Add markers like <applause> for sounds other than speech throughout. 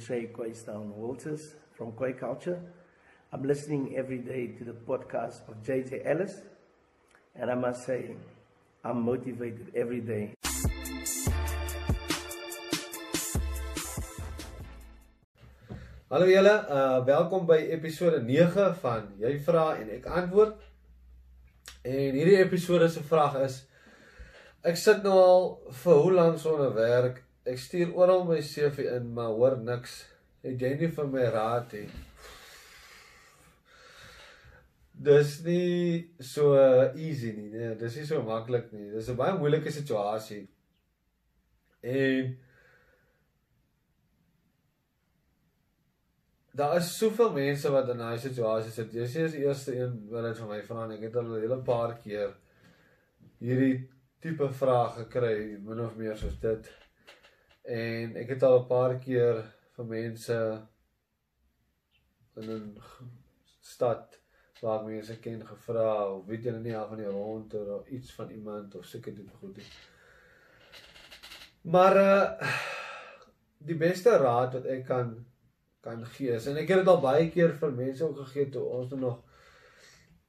say Quaystown Walters from Quay Culture. I'm listening every day to the podcast of JJ Ellis, and I must say, I'm motivated every day. Hallo julle, uh welkom by episode 9 van Jy vra en ek antwoord. En hierdie episode se vraag is ek sit nou al vir hoe lank sonder werk. Ek stuur oral my CV in, maar hoor niks. Het jy nie vir my raad nie? Dis nie so easy nie, nee, dis nie so maklik nie. Dis 'n baie moeilike situasie. En Daar is soveel mense wat in daai situasie sit. Jy sê as die eerste een wat dit vir my vra ek het al 'n hele paar keer hierdie tipe vrae gekry, min of meer soos dit. En ek het al 'n paar keer vir mense in 'n stad waar mense ken gevra of weet julle nie af van die rond of iets van iemand of seker dit goed nie. Maar uh die beste raad wat ek kan kan gee. En ek het dit al baie keer vir mense ook gegee toe ons nog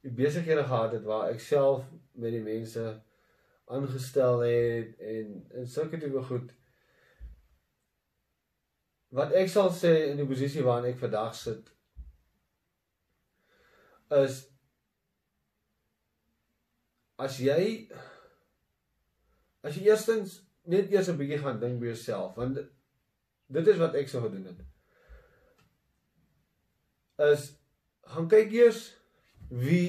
die besighede gehad het waar ek self met die mense aangestel het en en sulke tipe goed. Wat ek sal sê in die posisie waarin ek vandag sit is as jy as jy eerstens net eers 'n bietjie gaan dink by jouself want dit is wat ek sou gedoen het is gaan kyk eers wie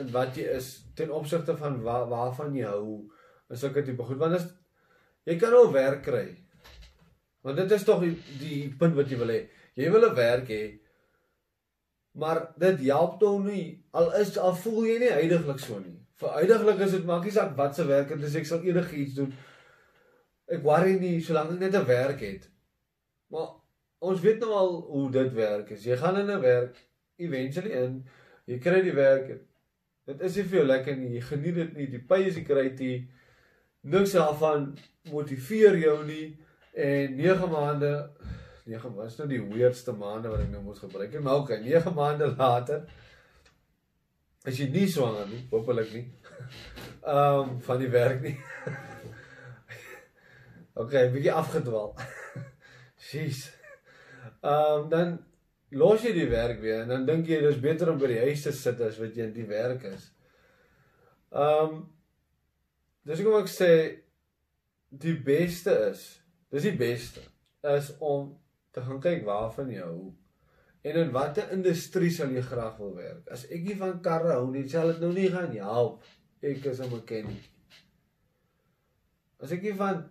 en wat jy is ten opsigte van waar waarvan jy hou is sulke tipe goed want as jy kan al werk kry want dit is tog die, die punt wat jy wil hê jy wil 'n werk hê maar dit help tog nie al is al voel jy nie heidaglik so nie vir heidaglik is dit maakie saak wat se werk dit is ek sal enigiets doen ek worry nie solank ek net 'n werk het maar ons weet nou al hoe dit werk. As jy gaan in 'n werk eventually in, jy kry die werk. Dit is nie vir jou lekker nie. Jy geniet dit nie. Die pay is nie kry dit. Niks daarvan motiveer jou nie en 9 maande 9 was nou die weirdste maande wat ek nou moes gebruik. Maar okay, 9 maande later as jy nie swanger nie, hopelik nie. <laughs> Ehm um, van die werk nie. <laughs> okay, bietjie afgedwaal. <laughs> Jeez. Ehm um, dan los jy die werk weer en dan dink jy dis beter om by die huis te sit as wat jy in die werk is. Ehm um, dis hoekom ek sê die beste is, dis die beste is om te gaan kyk waarvan jy hou en in watter industrie sal jy graag wil werk. As ek nie van karre hou nie, sal dit nou nie gaan help. Ek is 'n mechanic. As ek nie van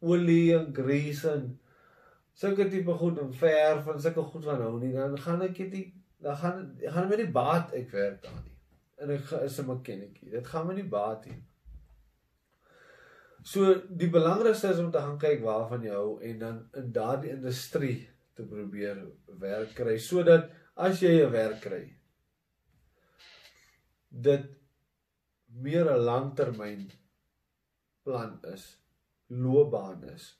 olie en grease en sulke tipe goed en verf en sulke goed van hou nie, dan gaan ek dit dan gaan gaan met die baat ek werk daar nie. En ek is 'n mechanic. Dit gaan my nie baat nie. So die belangrikste is om te gaan kyk waarvan jy hou en dan in daardie industrie te probeer werk kry sodat as jy 'n werk kry dit meer 'n langtermyn plan is, loopbaan is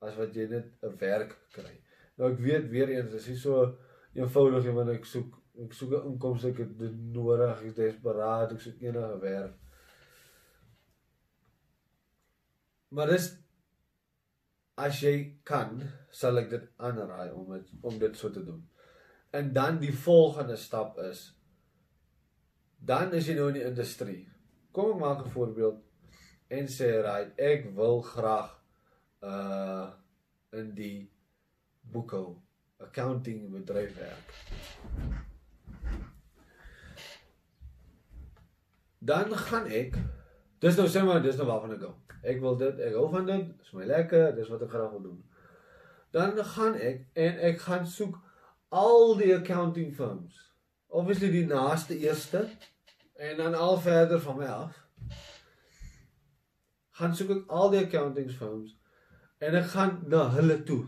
as wat jy net 'n werk kry. Nou ek weet weer eens, dis nie so eenvoudig nie want ek soek ek soek 'n inkomste, ek het dit nodig, ek is desperaat, ek soek enige werk. Maar dis as jy kan, sal ek dit aanraai om dit om dit so te doen. En dan die volgende stap is dan is jy nou in die industrie. Kom ek maak 'n voorbeeld en sê right, ek wil graag uh in die boekhou accounting bedryf werk. Dan gaan ek dis nou sê maar dis nou waarvan ek hou. Ek wil dit, ek hou van dit, is my lekker, dis wat ek graag wil doen. Dan gaan ek en ek gaan soek al die accounting firms. Obviously die naaste eerste en dan al verder van my af. Gaan soek ek al die accounting firms en ek gaan na hulle toe.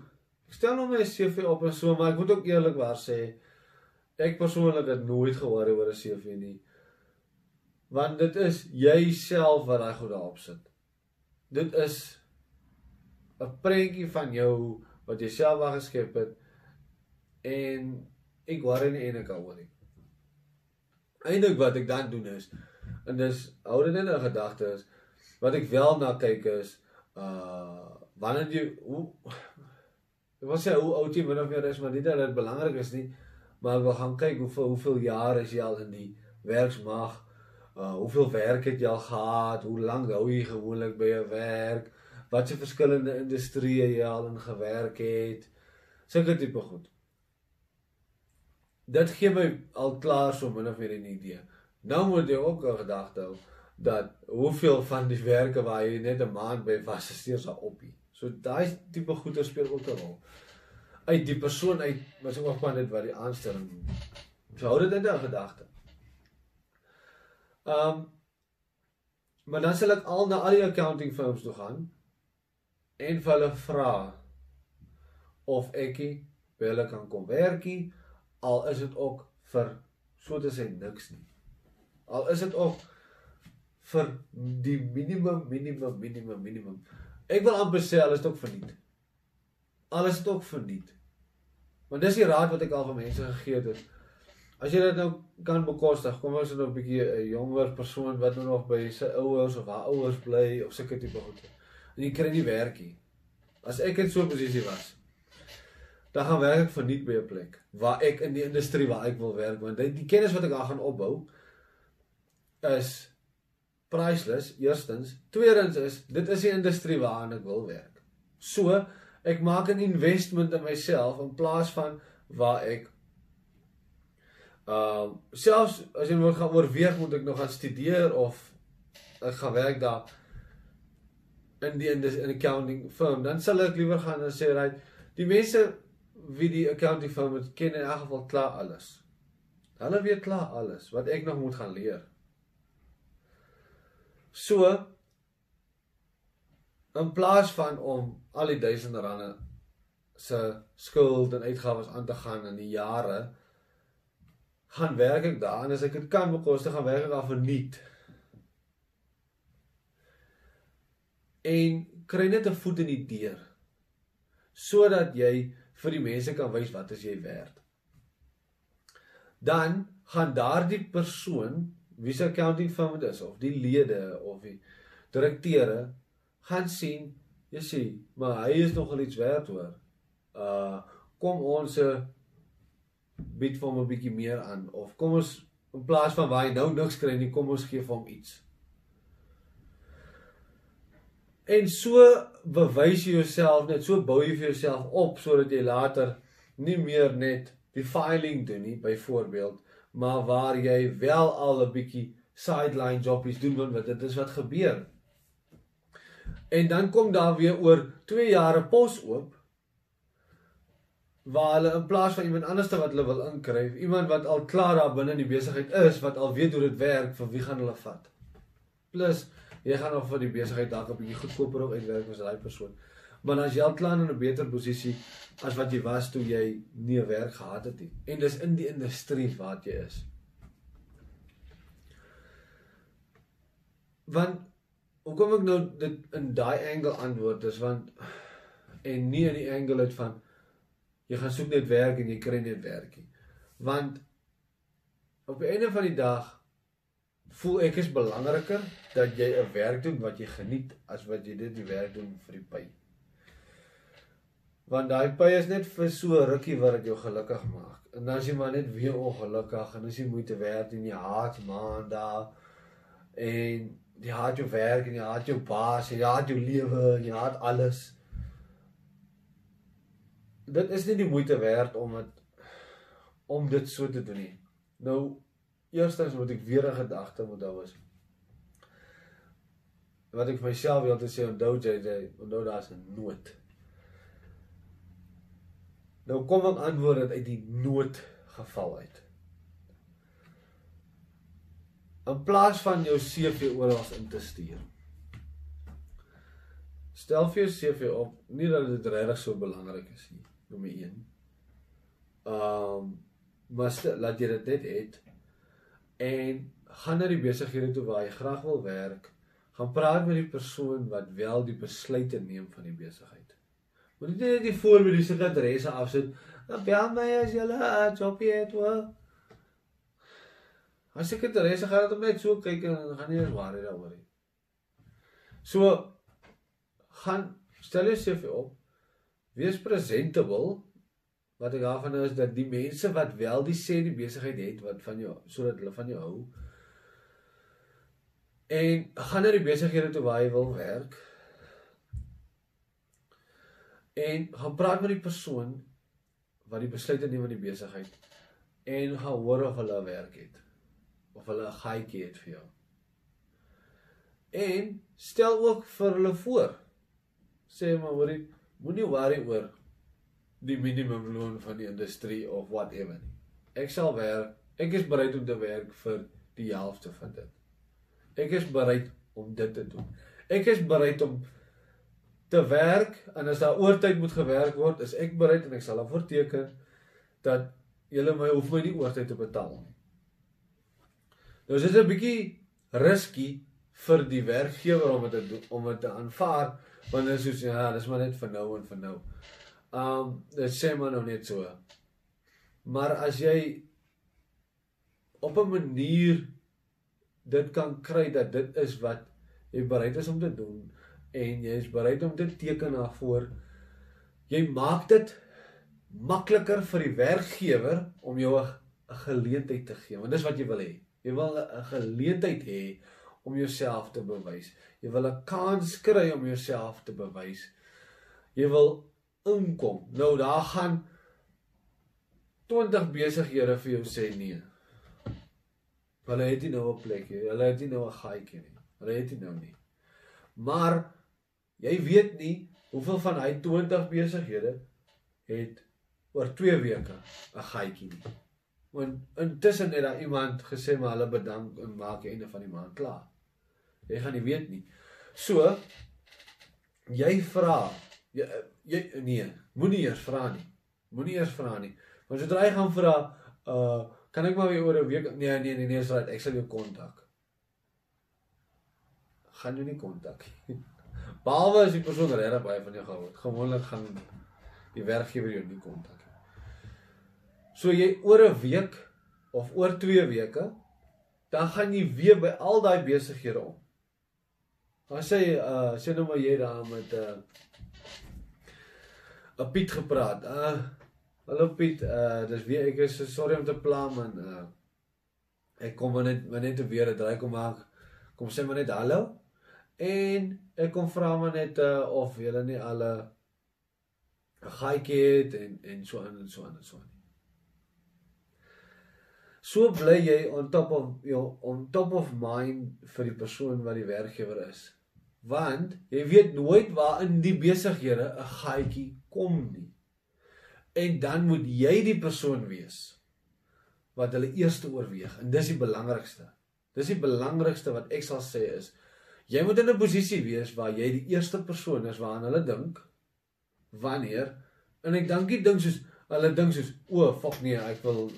Ek stel nou my CV op en so, maar ek moet ook eerlikwaar sê ek persoonlik het nooit gehoor oor 'n CV nie. Want dit is jouself wat daai goed daarop sit. Dit is 'n prentjie van jou wat jy self wou geskep het en ek worry nie eintlik daaroor nie. Eindelik wat ek dan doen is en dis hou dit in 'n gedagte is wat ek wel na kyk is uh wanneer jy hoe ek wil sê hoe oud jy min of meer is maar nie dat dit belangrik is nie maar ek wil gaan kyk hoeveel hoeveel jaar is jy al in die werksmag uh hoeveel werk het jy al gehad hoe lank hou jy gewoonlik by 'n werk wat se verskillende industrieë jy al in gewerk het sulke tipe goed dit gee my al klaar so min of meer 'n idee. Nou moet jy ook 'n gedagte hou dat hoeveel van die werke waar jy net 'n maand by was, is steeds al op. So daai tipe goeder speel ook 'n rol. Uit die persoon uit, maar so ook maar net wat die aanstelling. So hou dit in gedagte. Ehm um, maar dan sal ek al na al die accounting firms toe gaan en vir hulle vra of ekie by hulle kan kom werkie al is dit ook vir so te sê niks nie. Al is dit ook vir die minimum minimum minimum minimum. Ek wil amper sê alles is ook verniet. Alles is ook verniet. Want dis die raad wat ek al vir mense gegee het. As jy dit nou kan bekostig, kom ons nou 'n bietjie 'n jonger persoon wat nou nog by sy ouers of haar ouers bly of sulke tipe goed. En jy kry nie werkie. As ek in so 'n posisie was, dan gaan werk ek verniet by 'n plek waar ek in die industrie waar ek wil werk want die, die kennis wat ek daar gaan opbou is priceless eerstens tweedens is dit is die industrie waarin ek wil werk so ek maak 'n investment in myself in plaas van waar ek ehm uh, selfs as jy moet gaan oorweeg moet ek nog gaan studeer of ek gaan werk daar in die in die accounting firm dan sal ek liewer gaan en sê right die mense wie die accounting firm het ken in elk geval klaar alles. Hulle weet klaar alles wat ek nog moet gaan leer. So in plaas van om al die duisende rande se skuld en uitgawes aan te gaan in die jare gaan werk ek daar en as ek dit kan bekostig gaan werk ek daar verniet. En kry net 'n voet in die deur sodat jy vir die mense kan wys wat as jy werd. Dan gaan daardie persoon wie se accounting firm dit is of die lede of die direkteure gaan sien jy sê maar hy is nogal iets werd hoor. Uh kom ons bied vir hom 'n bietjie meer aan of kom ons in plaas van waar hy nou niks kry nie kom ons gee vir hom iets. En so bewys jy jouself net, so bou jy vir jouself op sodat jy later nie meer net die filing doen nie, byvoorbeeld, maar waar jy wel al 'n bietjie sideline jobbies doen want dit is wat gebeur. En dan kom daar weer oor 2 jaar 'n pos oop waar hulle in plaas van iemand anders te wat hulle wil inkry, iemand wat al klaar daar binne in die besigheid is, wat al weet hoe dit werk, vir wie gaan hulle vat? Plus jy gaan nog vir die besigheid dalk 'n bietjie goedkoper op uitwerk as daai persoon. Maar as jy al klaar in 'n beter posisie as wat jy was toe jy nie 'n werk gehad het nie en dis in die industrie wat jy is. Want hoekom ek nou dit in daai angle antwoord is want en nie in die angle uit van jy gaan soek net werk en jy kry net werkie. Want op die einde van die dag voel ek is belangriker dat jy 'n werk doen wat jy geniet as wat jy dit die werk doen vir die pay. Want daai pay is net vir so rukkie wat dit jou gelukkig maak. En dan as jy maar net weer ongelukkig en as jy moeite werk en jy haat maandag en jy haat jou werk en jy haat jou baas en jy haat jou lewe en jy haat alles. Dit is nie die moeite werd om dit om dit so te doen nie. Nou Eerstens moet ek weer 'n gedagte daar was. Wat ek vir myself wil sê onthou jy jy onthou daar's 'n nood. Nou kom ek antwoord dit uit die nood geval uit. In plaas van jou CV oral in te stuur. Stel vir jou CV op, nie dat dit regtig so belangrik is nie, nommer 1. Ehm um, maar laat jy dit net het en gaan na die besighede toe waar jy graag wil werk, gaan praat met die persoon wat wel die besluite neem van die besigheid. Moet nie net die voor by die sekretaresse afsit. Dan bel my as jy 'n jobie het, hoor. As sekretaresse gaan dit net so kyk en dan gaan nie eens waar daaroor nie. So gaan stel jouself op. Wees presentable. Wat ek daarvan is dat die mense wat wel die sê die besigheid het wat van jou sodat hulle van jou hou. En gaan na die besighede toe waar jy wil werk en gaan praat met die persoon wat die besluite neem van die besigheid en gaan hoor of hulle werk het of hulle 'n gaatjie het vir jou. En stel ook vir hulle voor. Sê maar hoorie, moenie worry oor die minimumloon van die industrie of whatever nie. Ek sal werk. Ek is bereid om te werk vir die helfte van dit. Ek is bereid om dit te doen. Ek is bereid om te werk en as daar oortyd moet gewerk word, is ek bereid en ek sal daarvoor teken dat julle my hoef my nie oortyd te betaal nie. Nou is dit 'n bietjie risky vir die werkgewer om dit om dit te aanvaar want dit is soos ja, dis maar net vir nou en vir nou. Um dit sê maar nou net so. Maar as jy op 'n manier dit kan kry dat dit is wat jy bereid is om te doen en jy is bereid om te teken daarvoor. Jy maak dit makliker vir die werkgewer om jou 'n geleentheid te gee. Want dis wat jy wil hê. Jy wil 'n geleentheid hê om jouself te bewys. Jy wil 'n kans kry om jouself te bewys. Jy wil inkom. Nou daar gaan 20 besighede vir jou sê nee. Hulle het nie nou 'n plek nie. Hulle het nie nou 'n gaatjie nie. Hulle het nie nou nie. Maar Jy weet nie hoeveel van hy 20 besighede het oor 2 weke 'n gaatjie nie. Want intussen het daar iemand gesê maar hulle bedank en maak einde van die maand klaar. Jy gaan nie weet nie. So jy vra jy, jy nee, moenie eers vra nie. Moenie eers vra nie. Want sodra jy gaan vra, uh kan ek maar weer oor 'n week nee nee nee nee, so dat ek sal jou kontak. Gaan jy nie kontak nie. <laughs> Behalwe as die persoon regtig baie van jou gehou het. Gewoonlik gaan die werkgewer jou nie kontak nie. So jy oor 'n week of oor 2 weke dan gaan jy weer by al daai besighede om. Dan sê uh sê nou maar jy daar met 'n uh, 'n Piet gepraat. Uh hallo Piet, uh dis weer ek is sorry om te pla man. Uh ek kom maar net maar net weer 'n draai kom maak. Kom sê maar net hallo. En ek kom vra maar net uh, of julle nie al 'n gaatjie het en en so aan en so aan en so aan. So bly jy on top of jou on top of mind vir die persoon wat die werkgewer is. Want jy weet nooit waar in die besighede 'n gaatjie kom nie. En dan moet jy die persoon wees wat hulle eerste oorweeg en dis die belangrikste. Dis die belangrikste wat ek sal sê is Jy moet in 'n posisie wees waar jy die eerste persoon is waaraan hulle dink wanneer en ek dink nie ding soos hulle dink soos o, oh, fuck nee, ek wil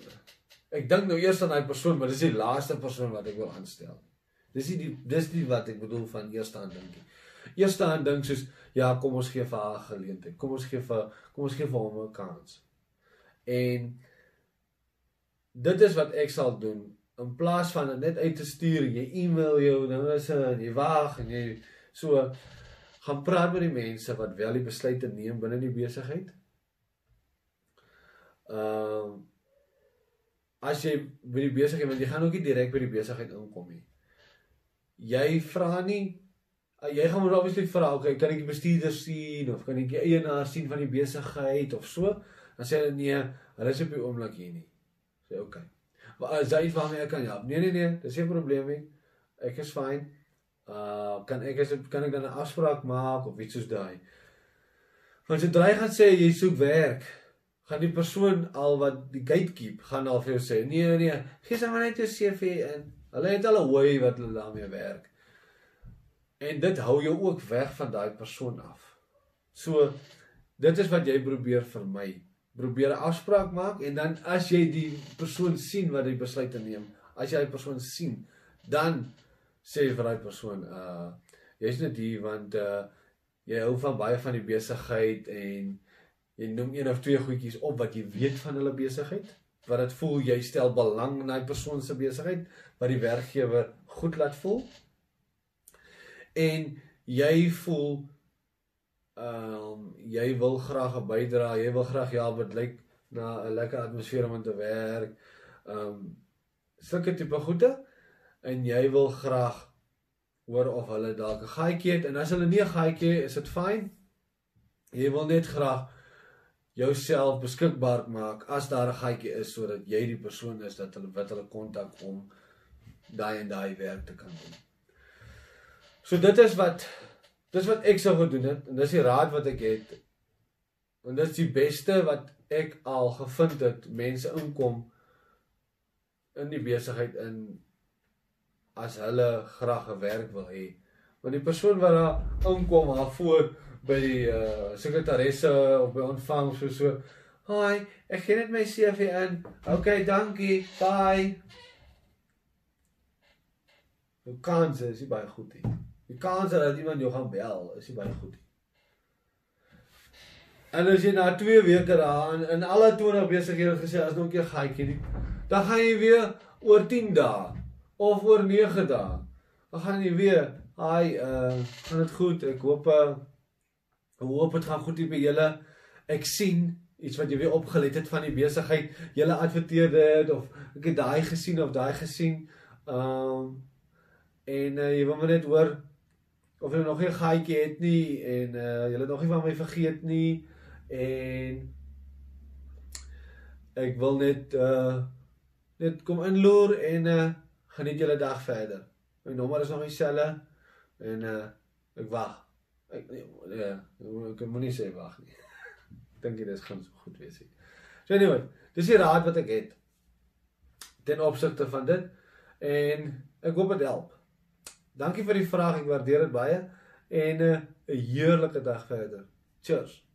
ek dink nou eers aan daai persoon, maar dis die laaste persoon wat ek wil aanstel. Dis nie die dis nie wat ek bedoel van eerste aan dink nie. Eerste aan dink soos ja, kom ons gee vir haar 'n geleentheid. Kom ons gee vir kom ons gee vir hom 'n kans. En dit is wat ek sal doen in plaas van dit net uit te stuur jy e-mail jou dinge is en jy wag en jy so gaan praat met die mense wat wel die besluite neem binne die besigheid. Ehm uh, as jy by die besigheid want jy gaan ook nie direk by die besigheid inkom nie. Jy vra nie uh, jy gaan maar obviously vra, okay, kan ek die bestuurder sien of kan ek die eienaar sien van die besigheid of so? Dan sê hulle nee, hulle is op die oomblik hier nie. Sê okay. Maar as jy waarmee ek kan help. Nee nee nee, dis geen probleem nie. Ek is fyn. Uh kan ek as kan ek dan 'n afspraak maak of iets soos daai. Want jy gaan sê jy soek werk, gaan die persoon al wat die gatekeep gaan al vir jou sê, nee nee, gee sommer net jou CV in. Hulle het 'n way wat hulle daarmee werk. En dit hou jou ook weg van daai persoon af. So dit is wat jy probeer vermy probeer 'n afspraak maak en dan as jy die persoon sien wat die besluit neem, as jy die persoon sien, dan sê vir daai persoon uh jy's net hier want uh jy hou van baie van die besigheid en jy noem een of twee goedjies op wat jy weet van hulle besigheid wat dit voel jy stel belang in daai persoon se besigheid wat die werkgewer goed laat voel. En jy voel ehm um, jy wil graag 'n bydra jy wil graag ja wat lyk na 'n lekker atmosfeer om te werk ehm um, sulke tipe goede. En jy wil graag hoor of hulle dalk 'n gaatjie het. En as hulle nie 'n gaatjie het, is dit fyn. Jy wil net graag jouself beskikbaar maak as daar 'n gaatjie is sodat jy die persoon is dat hulle wat hulle kontak om daai en daai werk te kan doen. So dit is wat dis wat ek sou gedoen het en dis die raad wat ek het. En dit is die beste wat ek al gevind het mense inkom in die besigheid in as hulle graag 'n werk wil hê. Want die persoon wat daar inkom haar voor by die uh, sekretaresse of by ontvang so so, "Hi, ek gee net my CV in. Okay, dankie. Bye." Die kans is baie goed hier. Die kans dat iemand jou gaan bel is baie goed. Hier. En as jy na 2 weke daar in, in alle 20 besighede gesê as nog 'n gaatjie nie, dan gaan jy weer oor 10 dae of oor 9 dae. Dan gaan jy weer, "Haai, uh, gaan dit goed? Ek hoop uh hoop dit gaan goed hier by julle. Ek sien iets wat jy weer opgelet het van die besigheid. Julle adverteer dit of ek het daai gesien of daai gesien. Um en uh, jy wil maar net hoor of jy nog 'n gaatjie het nie en uh jy het nog nie van my vergeet nie en ek wil net uh net kom inloer en uh geniet julle dag verder. My nommer is nog dieselfde en uh ek wag. Ek nee, ja, ek moet nie sê wag nie. Dink jy dis gaan so goed wees nie. So anyway, dis die raad wat ek het ten opsigte van dit en ek hoop dit help. Dankie vir die vraag, ek waardeer dit baie en 'n uh, heerlike dag verder. Cheers.